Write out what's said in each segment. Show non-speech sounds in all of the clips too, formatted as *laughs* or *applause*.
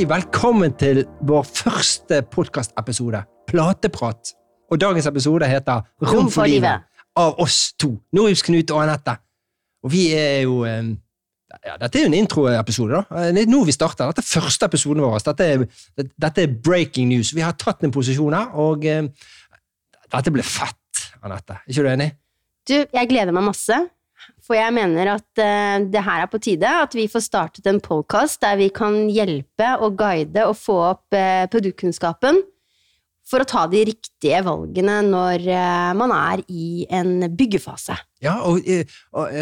Hei, velkommen til vår første podkastepisode, Plateprat. Og dagens episode heter Rom for livet, av oss to, Norjus Knut og Anette. Og vi er jo eh, ja, Dette er jo en introepisode, da. Det er nå vi starter. Dette er første episoden vår. Dette er, dette er breaking news. Vi har tatt en posisjon her, og eh, dette blir fett, Anette. Er ikke du enig? Du, jeg gleder meg masse. For jeg mener at uh, det her er på tide, at vi får startet en podkast der vi kan hjelpe og guide og få opp uh, produktkunnskapen for å ta de riktige valgene når uh, man er i en byggefase. Ja, og, og,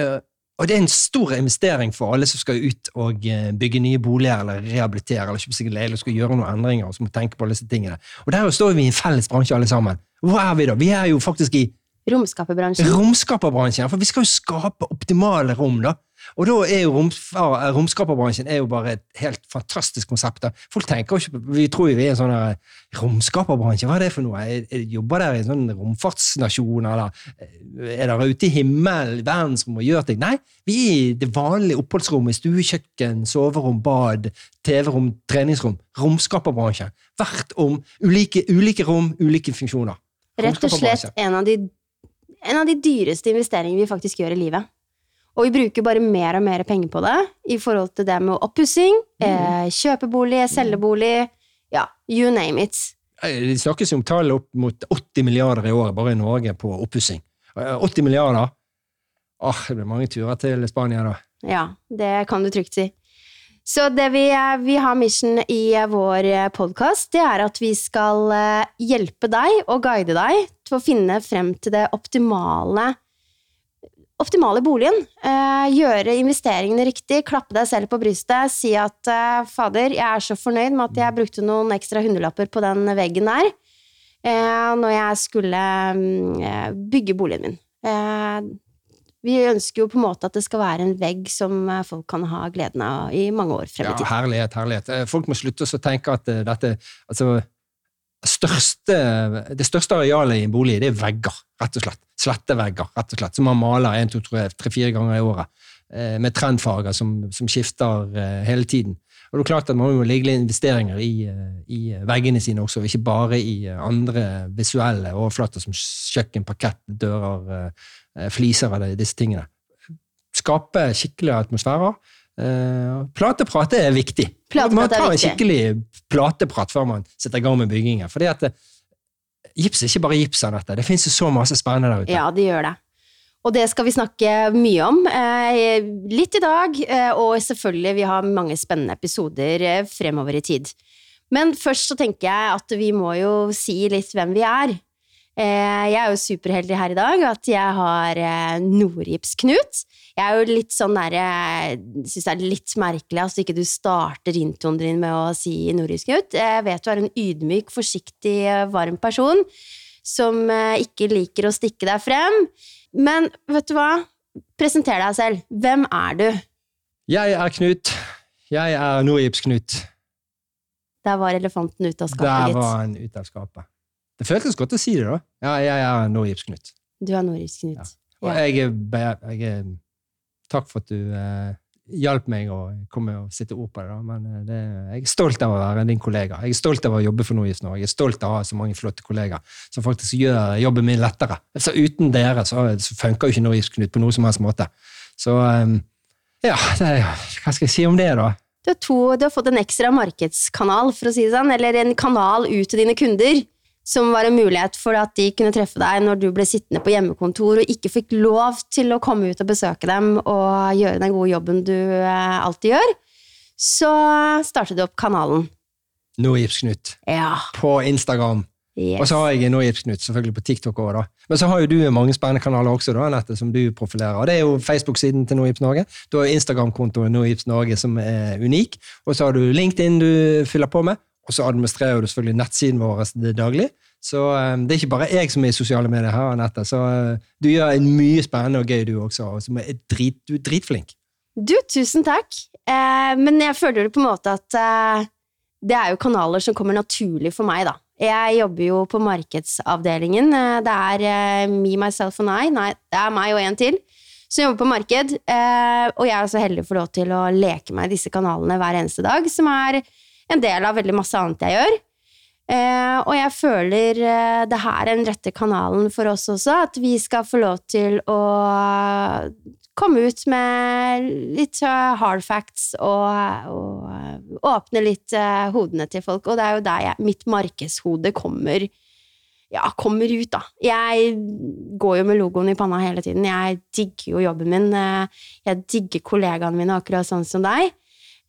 og, det er en stor investering for alle som skal ut og bygge nye boliger eller rehabilitere eller kjøpe seg leilighet og skal gjøre noen endringer og som må tenke på alle disse tingene. Og der står vi i en felles bransje alle sammen. Hvor er vi da? Vi er jo faktisk i Romskaperbransjen. Romskaperbransjen, For vi skal jo skape optimale rom, da. Og da er jo rom, romskaperbransjen er jo bare et helt fantastisk konsept. da. Folk tenker jo ikke Vi tror jo vi er en sånn romskaperbransje. Hva er det for noe? Jeg, jeg jobber dere i en sånn romfartsnasjon, eller er dere ute i himmelen, verdensrom og gjør ting? Nei, vi er i det vanlige oppholdsrommet. Stue, kjøkken, soverom, bad, TV-rom, treningsrom. Romskaperbransjen. Hvert om ulike, ulike rom, ulike funksjoner. Rett og slett en av de en av de dyreste investeringene vi faktisk gjør i livet. Og vi bruker bare mer og mer penger på det i forhold til det med oppussing, mm. eh, kjøpebolig, selgebolig, ja, you name it. Det snakkes om tall opp mot 80 milliarder i året bare i Norge på oppussing. 80 milliarder? Åh, det blir mange turer til Spania da. Ja, det kan du trygt si. Så det vi, vi har mission i vår podkast, det er at vi skal eh, hjelpe deg og guide deg til å finne frem til det optimale optimale boligen. Eh, gjøre investeringene riktig, klappe deg selv på brystet, si at eh, fader, jeg er så fornøyd med at jeg brukte noen ekstra hundrelapper på den veggen der når jeg skulle mm, bygge boligen min. Vi ønsker jo på en måte at det skal være en vegg som eh, folk kan ha gleden av i mange år frem i tid. Ja, herlighet, herlighet. Eh, folk må slutte å tenke at eh, dette altså, største, Det største arealet i en bolig det er vegger, rett og slett. Slettevegger, rett og slett. Som man maler én, to, tre-fire ganger i året. Med trendfarger som, som skifter hele tiden. Og det er klart at Man må legge investeringer i, i, veggene sine også, ikke bare i andre visuelle overflater som kjøkken, parkett, dører, fliser av disse tingene. Skape skikkelige atmosfærer. Uh, plateprat er viktig. Plateprat man tar en skikkelig plateprat før man setter i gang med byggingen. Fordi at uh, gips er ikke bare gips av dette. Det fins så masse spennende der ute. Ja, det gjør det. Og det skal vi snakke mye om. Eh, litt i dag, eh, og selvfølgelig vi har mange spennende episoder eh, fremover i tid. Men først så tenker jeg at vi må jo si litt hvem vi er. Eh, jeg er jo superheldig her i dag at jeg har eh, Nordgips-Knut. Jeg er jo litt sånn derre eh, Syns det er litt merkelig at altså ikke du starter introen din med å si Nordgips-Knut. Jeg vet du er en ydmyk, forsiktig, varm person som ikke liker å stikke deg frem. Men vet du hva? Presenter deg selv. Hvem er du? Jeg er Knut. Jeg er Nordgips-Knut. Der var elefanten ute av skapet, gitt. Der var han ute av skapet. Det føltes godt å si det, da. Ja, jeg er Norgips-Knut. Du er Norgips-Knut. Ja. Og ja. jeg, jeg, er Takk for at du eh, hjalp meg å komme og sitte ord på det. da, men eh, det, Jeg er stolt av å være din kollega. Jeg er stolt av å jobbe for Norgips Norge. Jeg er stolt av å ha så mange flotte kollegaer som faktisk gjør jobben min lettere. Så Uten dere så, så funker jo ikke Norgips-Knut på noen som helst måte. Så eh, ja, det, hva skal jeg si om det, da? Du har, to, du har fått en ekstra markedskanal, for å si det sånn, eller en kanal ut til dine kunder som var en mulighet for at de kunne treffe deg når du ble sittende på hjemmekontor og ikke fikk lov til å komme ut og besøke dem og gjøre den gode jobben du eh, alltid gjør, så startet du opp kanalen. Nordgipsknut ja. på Instagram. Yes. Og så har jeg Nordgipsknut selvfølgelig på TikTok òg, da. Men så har jo du mange spennende kanaler også, da, Anette, som du profilerer. Det er jo Facebook-siden til Nordgips Norge. Du har Instagram-kontoen Nordgips Norge som er unik. Og så har du LinkedIn du fyller på med. Og så administrerer du selvfølgelig nettsiden vår daglig. Så um, det er ikke bare jeg som er i sosiale medier her, Anette. Så uh, du gjør en mye spennende og gøy, du også. Og som er drit, du er dritflink. Du, tusen takk. Eh, men jeg føler det på en måte at eh, det er jo kanaler som kommer naturlig for meg, da. Jeg jobber jo på markedsavdelingen. Eh, det er eh, me, myself and I. Nei, det er meg og en til som jobber på marked. Eh, og jeg er så heldig å få lov til å leke meg i disse kanalene hver eneste dag, som er en del av veldig masse annet jeg gjør. Eh, og jeg føler eh, det her er den rette kanalen for oss også, at vi skal få lov til å komme ut med litt eh, hard facts og, og åpne litt eh, hodene til folk. Og det er jo der jeg, mitt markedshode kommer, ja, kommer ut, da. Jeg går jo med logoen i panna hele tiden. Jeg digger jo jobben min. eh, Jeg digger kollegaene mine akkurat sånn som deg.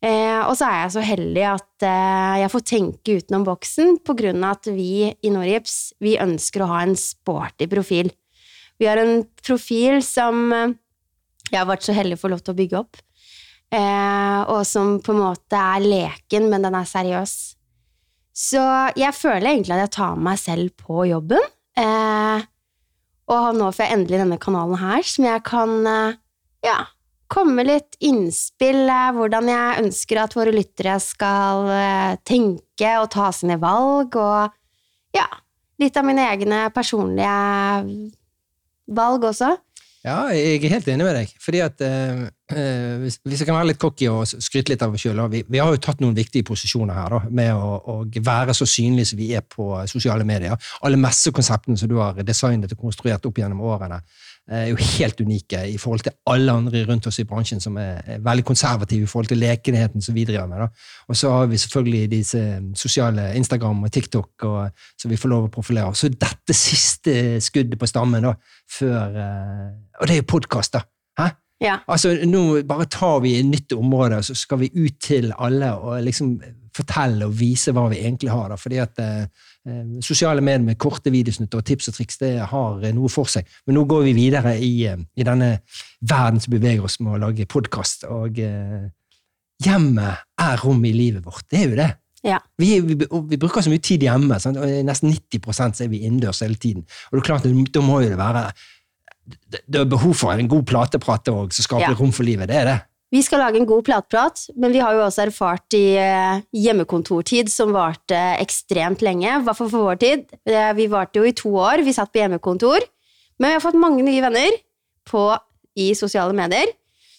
Eh, og så er jeg så heldig at eh, jeg får tenke utenom boksen av at vi i Norgips vi ønsker å ha en sporty profil. Vi har en profil som eh, jeg har vært så heldig å få lov til å bygge opp, eh, og som på en måte er leken, men den er seriøs. Så jeg føler egentlig at jeg tar meg selv på jobben, eh, og nå får jeg endelig denne kanalen her, som jeg kan ja, komme litt innspill, eh, hvordan jeg ønsker at våre lyttere skal eh, tenke og ta sine valg, og ja, litt av mine egne personlige valg også. Ja, jeg er helt enig med deg. Fordi at eh, eh, hvis, hvis jeg kan være litt cocky og skryte litt av oss sjøl vi, vi har jo tatt noen viktige posisjoner her da, med å, å være så synlige som vi er på sosiale medier. Alle messekonseptene som du har designet og konstruert opp gjennom årene, er jo helt unike i forhold til alle andre rundt oss i bransjen som er, er veldig konservative i forhold til lekenheten som vi driver med. Da. Og så har vi selvfølgelig disse sosiale Instagram og TikTok og, som vi får lov å profilere. Så dette siste skuddet på stammen da, før eh, Og det er jo podkast, da. Hæ? Ja. Altså, nå bare tar vi et nytt område, og så skal vi ut til alle og liksom fortelle og vise hva vi egentlig har. Da. Fordi at eh, eh, sosiale medier med korte videosnutter og tips og triks det har eh, noe for seg. Men nå går vi videre i, eh, i denne verden som beveger oss med å lage podkast. Og eh, hjemmet er rom i livet vårt. Det er jo det. Ja. Vi, vi, vi bruker så mye tid hjemme. Sant? og Nesten 90 så er vi innendørs hele tiden. Og det er klart, Da må jo det være det, det er behov for en god plateprat òg, som skaper Ja. rom for livet. Det er det. Vi skal lage en god plateprat, men vi har jo også erfart i eh, hjemmekontortid som varte ekstremt lenge, i hvert fall for vår tid. Eh, Vi varte jo i to år, vi satt på hjemmekontor, men vi har fått mange nye venner på, i sosiale medier.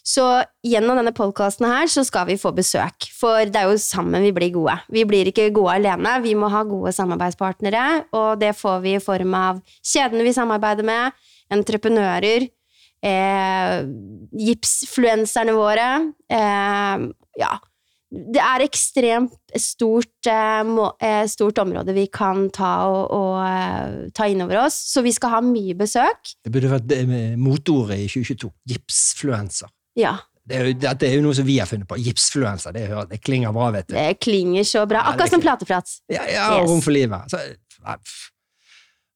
Så gjennom denne podkasten her så skal vi få besøk, for det er jo sammen vi blir gode. Vi blir ikke gode alene, vi må ha gode samarbeidspartnere, og det får vi i form av kjedene vi samarbeider med, entreprenører, eh, gipsfluenserne våre. Eh, ja. Det er ekstremt stort, eh, må, eh, stort område vi kan ta, og, og eh, ta inn over oss, så vi skal ha mye besøk. Det burde vært motordet i 2022. Gipsfluenser. Ja, Det er jo, dette er jo noe som vi har funnet på. Gipsfluenser. Det, det klinger bra, vet du. det klinger så bra. Akkurat som plateprat. Ja, ja og Yes. rom for livet. Så.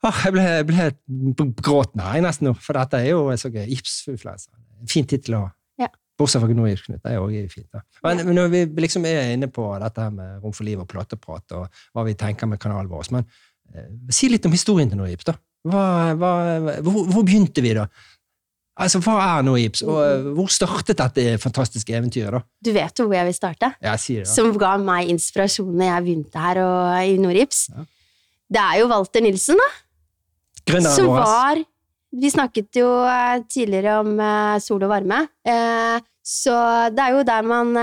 Åh, jeg ble, ble helt gråten her nesten nå, for dette er jo så gøy. Gipsfluenser. En fin tittel ha. Ja. Bortsett fra Gnoi-Knut. Det er også fint. Da. Men, men når vi liksom er inne på dette her med rom for liv og plateprat, og hva vi tenker med kanalen vår, men eh, si litt om historien til Noips, da. Hva, hva, hvor, hvor begynte vi, da? Altså, Hva er Noips, og eh, hvor startet dette fantastiske eventyret? da? Du vet jo hvor jeg vil starte. Jeg sier det. da. Som ga meg inspirasjon når jeg begynte her og, i Norips. Ja. Det er jo Walter Nilsen, da. Gründeren Som vår. var Vi snakket jo eh, tidligere om eh, sol og varme. Eh, så det er jo der man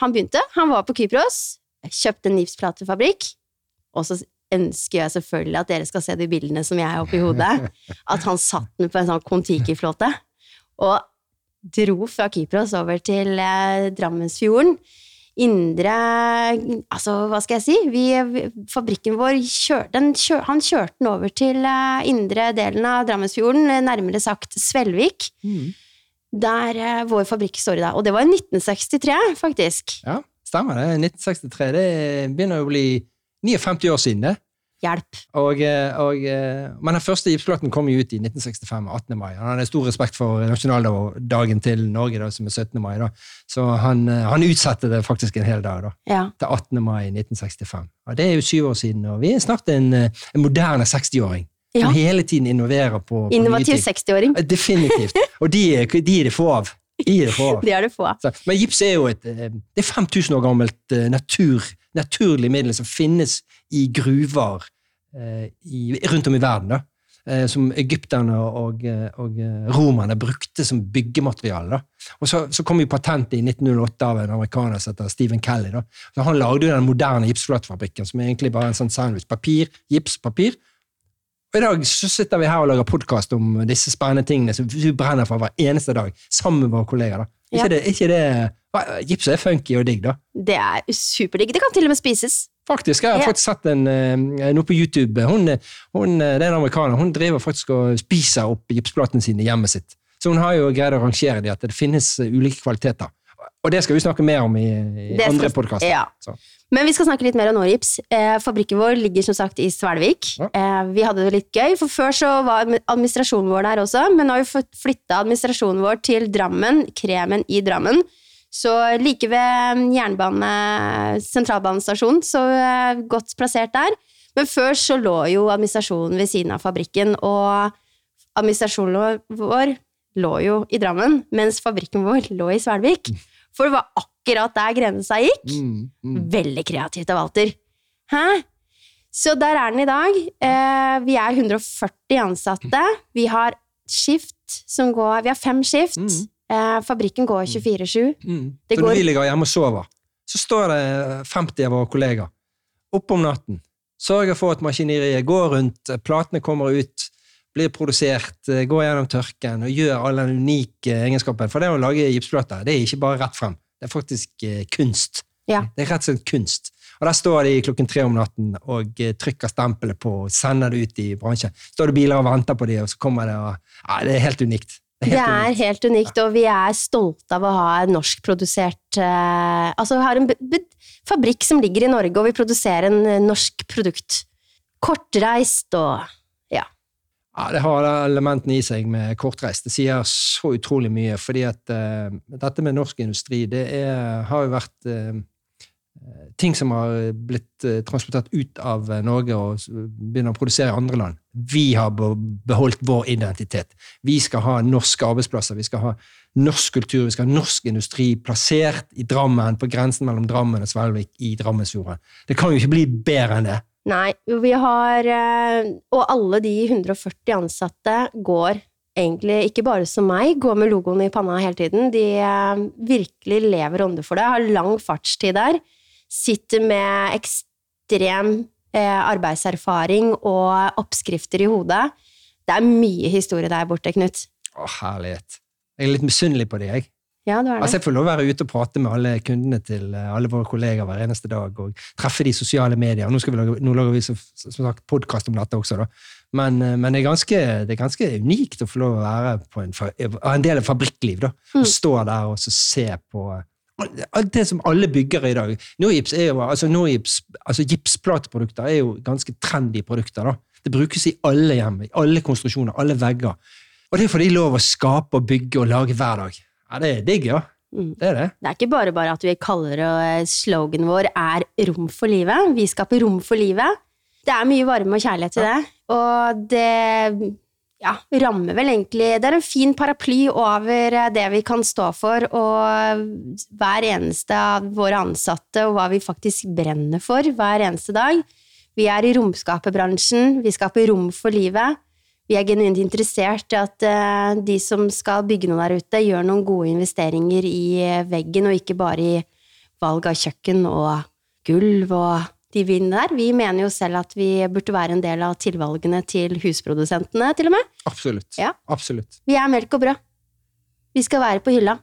Han begynte. Han var på Kypros, kjøpte en gipsplatefabrikk, og så ønsker jeg selvfølgelig at dere skal se de bildene som jeg har oppi hodet. *laughs* At han satt den på en sånn Kon-Tiki-flåte og dro fra Kypros over til Drammensfjorden. Indre Altså, hva skal jeg si? Vi, fabrikken vår kjør, den kjør, Han kjørte den over til eh, indre delen av Drammensfjorden, eh, nærmere sagt Svelvik, Mm. der eh, vår fabrikk står i dag. Og det var i 1963, faktisk. Ja, stemmer det. 1963. Det begynner å bli 59 år siden, det. Hjelp. Og, eh, og, eh, men den første gipsplaten kom jo ut i 1965, 18. mai. Han hadde stor respekt for nasjonaldagen til Norge, da, som er 17. mai. Da. Så han, eh, han utsatte det faktisk en hel dag, da, Ja. til 18. mai 1965. Og det er jo syv år siden, og vi er snart en, en moderne 60-åring. Ja. Som hele tiden innoverer på, på Innovativ 60-åring. Eh, Definitivt. Og de, de er det få av. De er det få av. *laughs* Det er det få. Så, men gips er jo et Det er 5000 år gammelt natur, naturlig middel som finnes i gruver i, rundt om i verden. da. eh, som egypterne og, og, og romerne brukte som byggemateriale. Da. Og så, så kom jo patentet i 1908 av en amerikaner som heter Stephen Kelly. Da. Så han lagde jo den moderne gipsflatfabrikken, som er egentlig bare en sånn sandwich. Papir, gips, papir. Og I dag så sitter vi her og lager podkast om disse spennende tingene som vi brenner for hver eneste dag, sammen med våre kolleger. da. Ja. Det, ikke det, Gips er funky og digg, da. Det er superdigg. Det kan til og med spises. Faktisk, Jeg har Ja. faktisk sett en, eh, noe på YouTube. Hun, hun, eh, det er en amerikaner. Hun driver faktisk og spiser opp gipsplatene sine i hjemmet sitt. Så hun har jo greid å rangere det at det finnes ulike kvaliteter. Og det skal vi snakke mer om i, i andre podkaster. Ja. Men vi skal snakke litt mer om Norips. Eh, fabrikken vår ligger som sagt i Svelvik. Ja. Eh, vi hadde det litt gøy, for før så var administrasjonen vår der også, men nå har vi flytta administrasjonen vår til Drammen, Kremen i Drammen. Så like ved jernbane, sentralbanestasjonen, så eh, godt plassert der. Men før så lå jo administrasjonen ved siden av fabrikken, og administrasjonen vår lå jo i Drammen, mens fabrikken vår lå i Svelvik. For det var akkurat der grensa gikk. Mm, mm. Veldig kreativt av Walter. Hæ? Så der er den i dag. Eh, vi er 140 ansatte. Vi har skift som går Vi har fem skift. Mm. Eh, fabrikken går 24-7. Mm. Det Så når vi ligger hjemme og sover, så står det 50 av våre kollegaer oppe om natten. Sørger for at maskineriet går rundt, platene kommer ut, blir produsert, eh, går gjennom tørken og gjør all den unike egenskapen. For det å lage gipsplater, det er ikke bare rett frem. Det er faktisk eh, kunst. Ja. Det er rett og slett kunst. Og der står de klokken tre om natten og eh, trykker stempelet på og sender det ut i bransjen. Står det biler og venter på de, og så kommer det og Ja, det er helt unikt. Det helt er unikt. helt unikt, og vi er stolte av å ha en norskprodusert uh, Altså, vi har en fabrikk som ligger i Norge, og vi produserer en norsk produkt. Kortreist og ja. Det har elementene i seg med kortreist. Det sier så utrolig mye, fordi at uh, dette med norsk industri, det er, har jo vært uh, ting som har blitt uh, transportert ut av Norge og begynner å produsere i andre land. Vi har beholdt vår identitet. Vi skal ha norske arbeidsplasser, vi skal ha norsk kultur, vi skal ha norsk industri plassert i Drammen, på grensen mellom Drammen og Svelvik i Drammensfjorden. Det kan jo ikke bli bedre enn det. Nei, vi har eh, Og alle de 140 ansatte går egentlig ikke bare som meg, går med logoen i panna hele tiden. De eh, virkelig lever ånde for det, har lang fartstid der. Sitter med ekstrem eh, arbeidserfaring og oppskrifter i hodet. Det er mye historie der borte, Knut. Å, herlighet. Jeg er litt misunnelig på det, jeg. Ja, det er det. Altså, jeg får lov å være ute og prate med alle kundene til eh, alle våre kollegaer hver eneste dag, og treffe de sosiale medier. Nå, vi lage, nå lager vi som, som sagt podkast om dette også, da. Men, eh, men det, er ganske, det er ganske unikt å få lov å være på en, en del av fabrikkliv. da. Mm. Stå der og så se på eh, alt det som alle bygger i dag. Nogips er jo, altså Nogips, altså Gipsplateprodukter er jo ganske trendy produkter. da. Det brukes i alle hjem, i alle konstruksjoner, alle vegger. Og det får de lov å skape og bygge og lage hver dag. Ja, Det er digg, ja. Mm. Det er det. Det er ikke bare bare at vi kaller det sloganen vår er 'rom for livet'. Vi skaper rom for livet. Det er mye varme og kjærlighet i det, og det ja, rammer vel egentlig Det er en fin paraply over det vi kan stå for, og hver eneste av våre ansatte, og hva vi faktisk brenner for hver eneste dag. Vi er i romskaperbransjen, vi skaper rom for livet. Vi er genuint interessert i at eh, de som skal bygge noe der ute, gjør noen gode investeringer i eh, veggen, og ikke bare i valg av kjøkken og gulv og de vinene der. Vi mener jo selv at vi burde være en del av tilvalgene til husprodusentene, til og med. Absolutt. Ja. Absolutt. Vi er melk og brød. Vi skal være på hylla.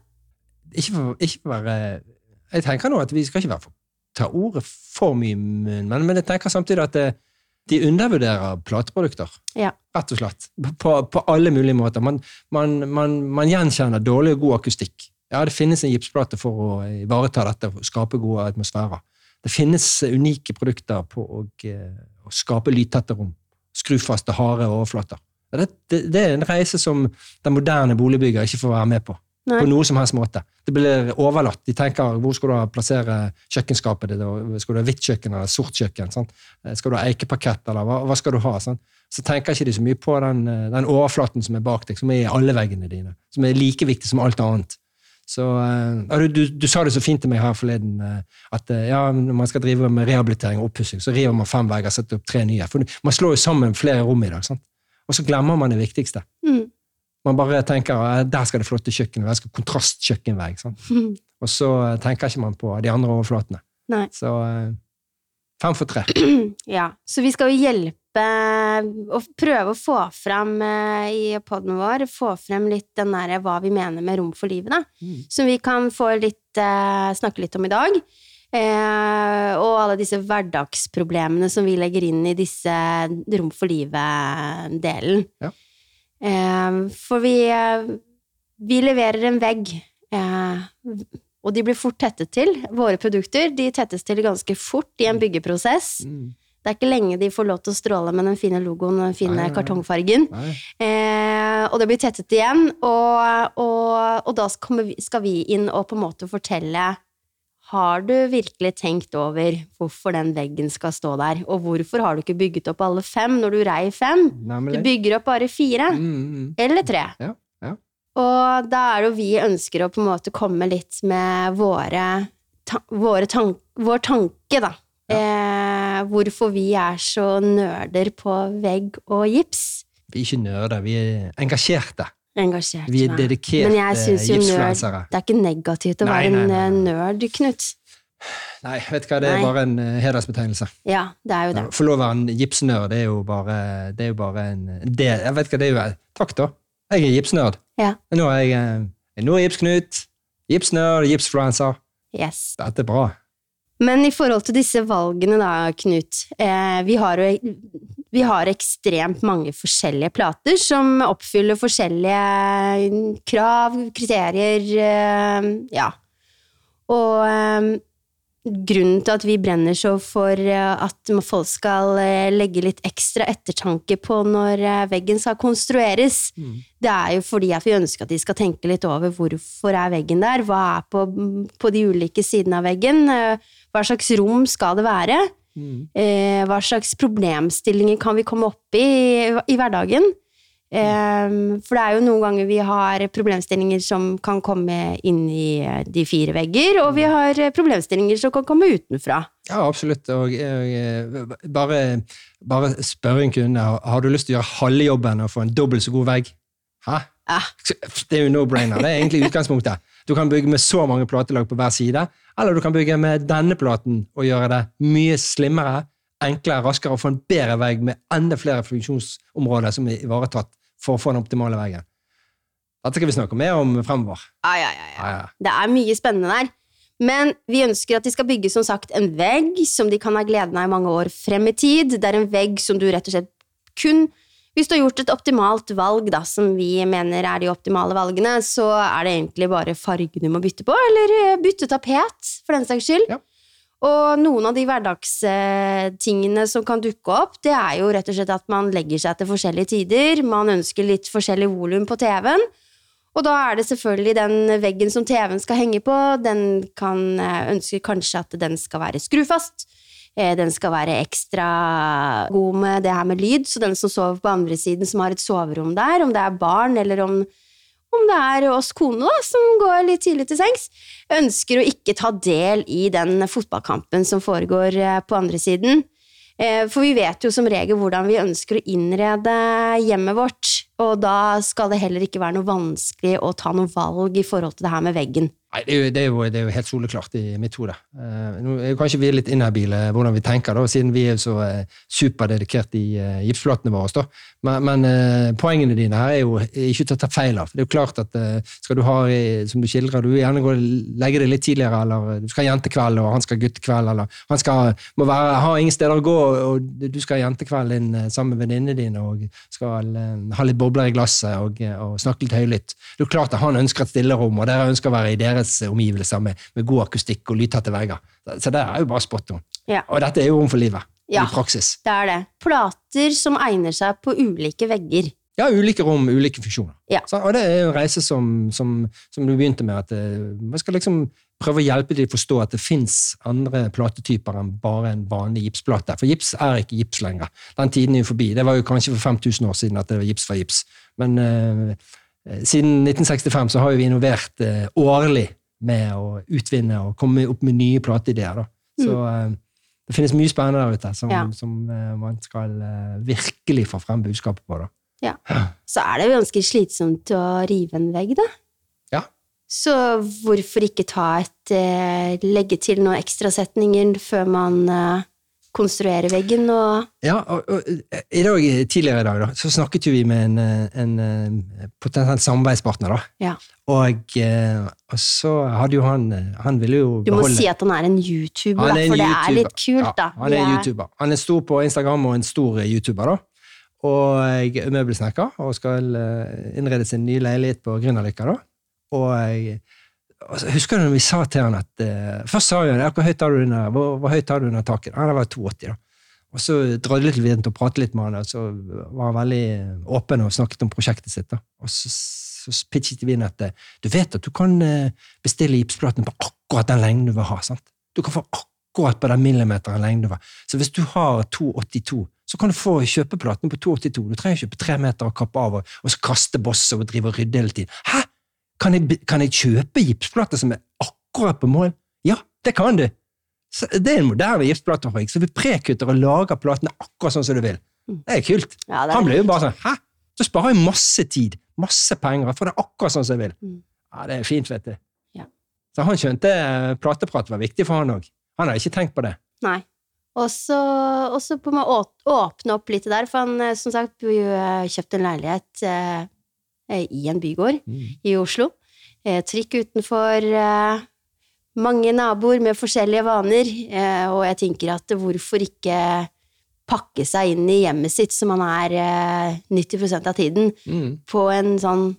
Ikke for, ikke være Jeg tenker nå at vi skal ikke være for, ta ordet for mye i munnen, men, men jeg tenker samtidig at det, de undervurderer plateprodukter. Ja. Rett og slett. På, på alle mulige måter. Man, man, man, man gjenkjenner dårlig og god akustikk. Ja, det finnes en gipsplate for å ivareta dette og skape gode atmosfærer. Det finnes unike produkter på å, eh, å skape lydtette rom. Skrufaste, harde overflater. Det, det, det er en reise som den moderne boligbygger ikke får være med på. Nei. På noe som helst måte. Det blir overlatt. De tenker hvor skal du plassere kjøkkenskapet ditt? Skal du ha hvitt kjøkken eller sort kjøkken? Sant? Eh, Skal du ha eikepakett, eller hva, hva skal du ha? Sant? Så tenker ikke de så mye på den, eh, den overflaten som er bak deg, som er i alle veggene dine. Som er like viktig som alt annet. Så, eh, du, du, du sa det så fint til meg her forleden, at ja, når man skal drive med rehabilitering og oppussing, så river man fem vegger og setter opp tre nye. For man slår jo sammen flere rom i dag. sant? Og så glemmer man det viktigste. Mm. Man bare tenker eh, der skal det flotte kjøkkenet, der skal kontrastkjøkkenvegg. sant? *laughs* Og så eh, tenker ikke man på de andre overflatene. Nei. Så eh, fem for tre. *clears throat* Ja, så vi skal jo hjelpe og prøve å få frem eh, i poden vår, få frem litt den der hva vi mener med rom for livet, da. Som vi kan få litt, eh, snakke litt om i dag. Eh, og alle disse hverdagsproblemene som vi legger inn i disse rom for livet-delen. Ja. Eh, for vi, vi leverer en vegg, eh, og de blir fort tettet til. Våre produkter de tettes til ganske fort i en byggeprosess. Mm. Det er ikke lenge de får lov til å stråle med den fine logoen og den fine Nei, nei, nei. kartongfargen. Eh, og det blir tettet igjen, og, og, og da vi, skal vi inn og på en måte fortelle Har du virkelig tenkt over hvorfor den veggen skal stå der, og hvorfor har du ikke bygget opp alle fem når du rei fem? Du bygger opp bare fire, Mm, mm. eller tre. Ja, ja. Og da er det jo vi ønsker å på en måte komme litt med våre, ta, våre tank, vår tanke, da. Eh, hvorfor vi er så nerder på vegg og gips. Vi er ikke nerder, vi er engasjerte. Engasjert. Vi er dedikert dedikerte Men jeg syns jo nerd. Det er ikke negativt å Nei, være nei, en eh, nerd, Knut. Nei, vet du hva, det er Nei. bare en eh, hedersbetegnelse. Ja, det er jo det. Få lov å være en gipsnerd, det er jo bare, det er jo bare en det, Jeg vet hva, det er jo Takk, da. Jeg er gipsnerd. Ja. Nå er jeg eh, Nå er Gipsknut, gipsnerd, gipsfluencer. Yes. Dette er bra. Men i forhold til disse valgene da, Knut, eh, vi, har jo, vi har ekstremt mange forskjellige plater som oppfyller forskjellige krav, kriterier, eh, ja. Og eh, grunnen til at vi brenner så for eh, at folk skal legge litt ekstra ettertanke på når veggen skal konstrueres, det er jo fordi at vi ønsker at de skal tenke litt over hvorfor er veggen der, hva er på, på de ulike sidene av veggen, hva slags rom skal det være, eh, hva slags problemstillinger kan vi komme opp i i hverdagen. Eh, for det er jo noen ganger vi har problemstillinger som kan komme inn i eh, de fire vegger, og vi har eh, problemstillinger som kan komme utenfra. Ja, absolutt. Og, og bare, bare spør en kunde har- har du lyst til å gjøre halve jobben og få en dobbelt så god vegg. Hæ? Ja. Det er jo no-brainer. Det er egentlig utgangspunktet. Du kan bygge med så mange platelag på hver side, eller du kan bygge med denne platen og gjøre det mye slimmere, enklere, raskere og få en bedre vegg med enda flere funksjonsområder som er ivaretatt for å få den optimale veggen. Dette skal vi snakke mer om fremover. Ja, ja, ja. Det er mye spennende der. Men vi ønsker at de skal bygge som sagt en vegg som de kan ha gleden av i mange år frem i tid. Det er en vegg som du rett og slett kun Hvis du har gjort et optimalt valg, da, som vi mener er de optimale valgene, så er det egentlig bare fargen du må bytte på, eller eh, bytte tapet, for den saks skyld. Ja. Og noen av de hverdagstingene som kan dukke opp, det er jo rett og slett at man legger seg til forskjellige tider, man ønsker litt forskjellig volum på TV-en, og da er det selvfølgelig den veggen som TV-en skal henge på, den kan eh, ønske kanskje at den skal være skrufast. Eh, Den skal være ekstra god med det her med lyd, så den som sover på andre siden, som har et soverom der, om det er barn eller om, om det er oss kone da, som går litt tidlig til sengs, ønsker å ikke ta del i den fotballkampen som foregår eh, på andre siden. Eh, For vi vet jo som regel hvordan vi ønsker å innrede hjemmet vårt, og da skal det heller ikke være noe vanskelig å ta noe valg i forhold til det her med veggen. Nei, det er, jo, det, er jo, det er jo helt soleklart i mitt hode. Uh, nå er kanskje vi litt inhabile hvordan vi tenker, da, siden vi er så uh, superdedikert i uh, gipsflatene våre. Da. Men, men eh, poengene dine her er jo ikke til å ta feil av. Det er jo klart at eh, skal du ha, eh, som du skildrer, du gjerne gå og legge det litt tidligere, eller du skal ha jentekveld, og han skal ha guttekveld, eller han skal, må være, ha ingen steder å gå, og du skal ha jentekveld inn eh, sammen med venninnene dine, og skal eh, ha litt bobler i glasset, og, eh, og snakke litt høylytt. Det er jo klart at han ønsker et stillerom, og dere ønsker å være i deres omgivelser med, med god akustikk og lydtette vegger. Så det er jo bare spot on. Ja. Og dette er jo rom for livet, Ja. i praksis. Det er det. Plater som egner seg på ulike vegger. Ja, ulike rom, ulike funksjoner. Ja. Så, og det er jo en reise som, som, som du begynte med, at eh, man skal liksom prøve å hjelpe dem å forstå at det fins andre platetyper enn bare en vanlig gipsplate. For gips er ikke gips lenger. Den tiden er jo forbi. Det var jo kanskje for 5000 år siden at det var gips var gips. Men eh, siden 1965 så har vi innovert eh, årlig med å utvinne og komme opp med nye plateideer. Så eh, det finnes mye spennende der ute som, Ja. som eh, man skal eh, virkelig få frem budskapet på. da. Ja. Så er det jo ganske slitsomt å rive en vegg, da. Ja. Så hvorfor ikke ta et eh, Legge til noen ekstrasetninger før man eh, konstruerer veggen og Ja, og, og i dag, tidligere i dag da, så snakket jo vi med en, eh, en, eh, potensiell samarbeidspartner. da. Ja. Og, eh, og så hadde jo han eh, Han ville jo Du må beholde si at han er en YouTuber, da, er en for det er litt kult, da. Ja, han er en YouTuber. Han er stor på Instagram og en stor eh, YouTuber, da. Og er møbelsnekker og skal eh, innrede sin nye leilighet på Grünerløkka, da. Og jeg husker du når vi sa til han at eh, Først sa ja, hvor høyt har du under, hvor, hvor høyt har du under taket. Han var 2,80, da. Og så vi rundt og pratet litt med han, og så var han veldig åpen og snakket om prosjektet sitt. da. Og så, så pitchet vi inn at eh, du vet at du kan eh, bestille gipsplatene på akkurat den lengden du vil ha. sant? Du kan få akkurat på den millimeteren lengden du vil. Så hvis du har 2,82, så kan du få kjøpeplatene på 2,82. Du trenger ikke kjøpe tre meter og kappe av, og, og så kaste bosset og drive og rydde hele tiden. Hæ? Kan jeg, kan jeg kjøpe gipsplater som er akkurat på mål? Ja, det kan du! Så det er en moderne gipsplatefabrikk, så vi prekutter og lager platene akkurat sånn som du vil. Det er kult. Ja, det er Han ble jo bare sånn Hæ? Så sparer jeg masse tid, masse penger, jeg får det akkurat sånn som jeg vil. Mm. Ja, det er fint, vet du. Ja. Så han skjønte eh, plateprat var viktig for han òg. Han hadde ikke tenkt på det. Nei. Og så på en måte åpne opp litt der, for han eh, som sagt kjøpte eh, en leilighet i en bygård i Oslo. Eh, trikk utenfor, eh, mange naboer med forskjellige vaner, eh, og jeg tenker at hvorfor ikke pakke seg inn i hjemmet sitt som man er eh, 90% av tiden, Mm. på en sånn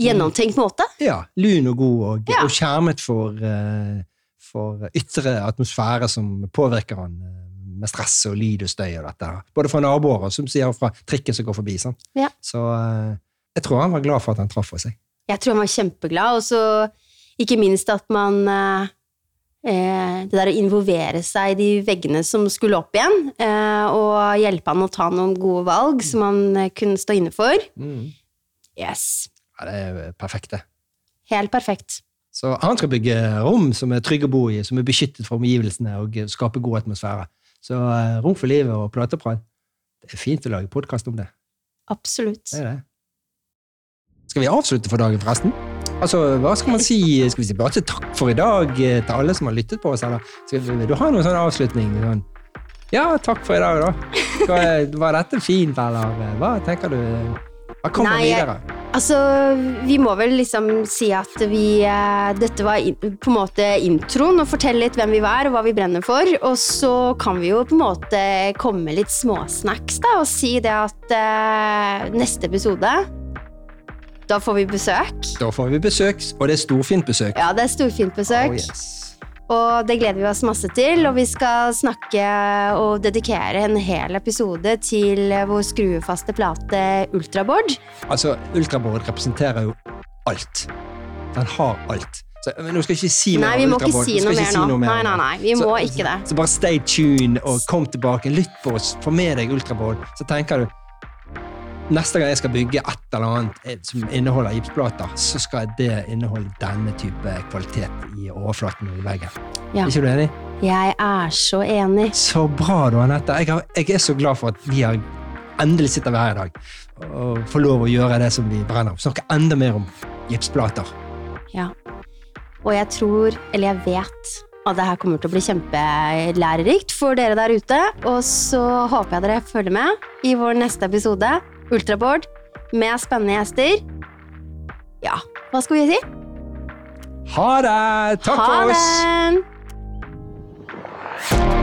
gjennomtenkt måte? Ja, lun og god, og, Ja. og skjermet for, eh, for ytre atmosfære som påvirker han eh, med stress og lyd og støy og dette. Både fra naboer og som sier fra trikken som går forbi. Sant? Ja. Så eh, jeg tror han var glad for at han traff oss. seg. Jeg tror han var kjempeglad, og så ikke minst at man eh, eh, Det der å involvere seg i de veggene som skulle opp igjen, eh, og hjelpe han å ta noen gode valg som han eh, kunne stå inne for. Yes. Ja, det er perfekt, det. Helt perfekt. Så han skal bygge rom som er trygge å bo i, som er beskyttet fra omgivelsene og skape god atmosfære. Så eh, Rom for livet og plateprat. Det er fint å lage podkast om det. Absolutt. Det er det. Skal vi avslutte for dagen, forresten? Altså, Hva skal man si? Skal vi si bare til takk for i dag eh, til alle som har lyttet på oss? Eller skal du ha noen sånn avslutning? Sånn, ja, takk for i dag, da. Var dette fint, eller eh, hva tenker du? Hva kommer Nei, videre? Altså, vi må vel liksom si at vi eh, Dette var på en måte introen, og fortelle litt hvem vi var og hva vi brenner for. Og så kan vi jo på en måte komme med litt småsnacks da, og si det at uh, neste episode Da får vi besøk. Da får vi besøk, og det er storfint besøk. Ja, det er storfint besøk. Oh, yes. Og det gleder vi oss masse til. Og vi skal snakke og dedikere en hel episode til vår skruefaste plate Ultraboard. Altså, Ultraboard representerer jo alt. Den har alt. Så, men nå skal jeg ikke si mer Nei, vi må ikke si noe mer nå. mer Nei, nei, nei. Vi Så- må ikke det. Så bare stay tuned og kom tilbake. Lytt på oss. Få med deg Ultraboard. Så tenker du Neste gang jeg skal bygge et eller annet eh, som inneholder gipsplater, så skal det inneholde denne type kvalitet i overflaten og i veggen. Ja. Er ikke du enig? Jeg er så enig. Så bra, du, Anette. Jeg, jeg er så glad for at vi har endelig sitter vi her i dag og får lov å gjøre det som vi brenner opp. Snakke enda mer om gipsplater. Ja. Og jeg tror, eller jeg vet, at det her kommer til å bli kjempelærerikt for dere der ute. Og så håper jeg dere følger med i vår neste episode, ultraboard med spennende gjester. Ja, hva skal vi si? Ha det! Takk ha for oss! Det.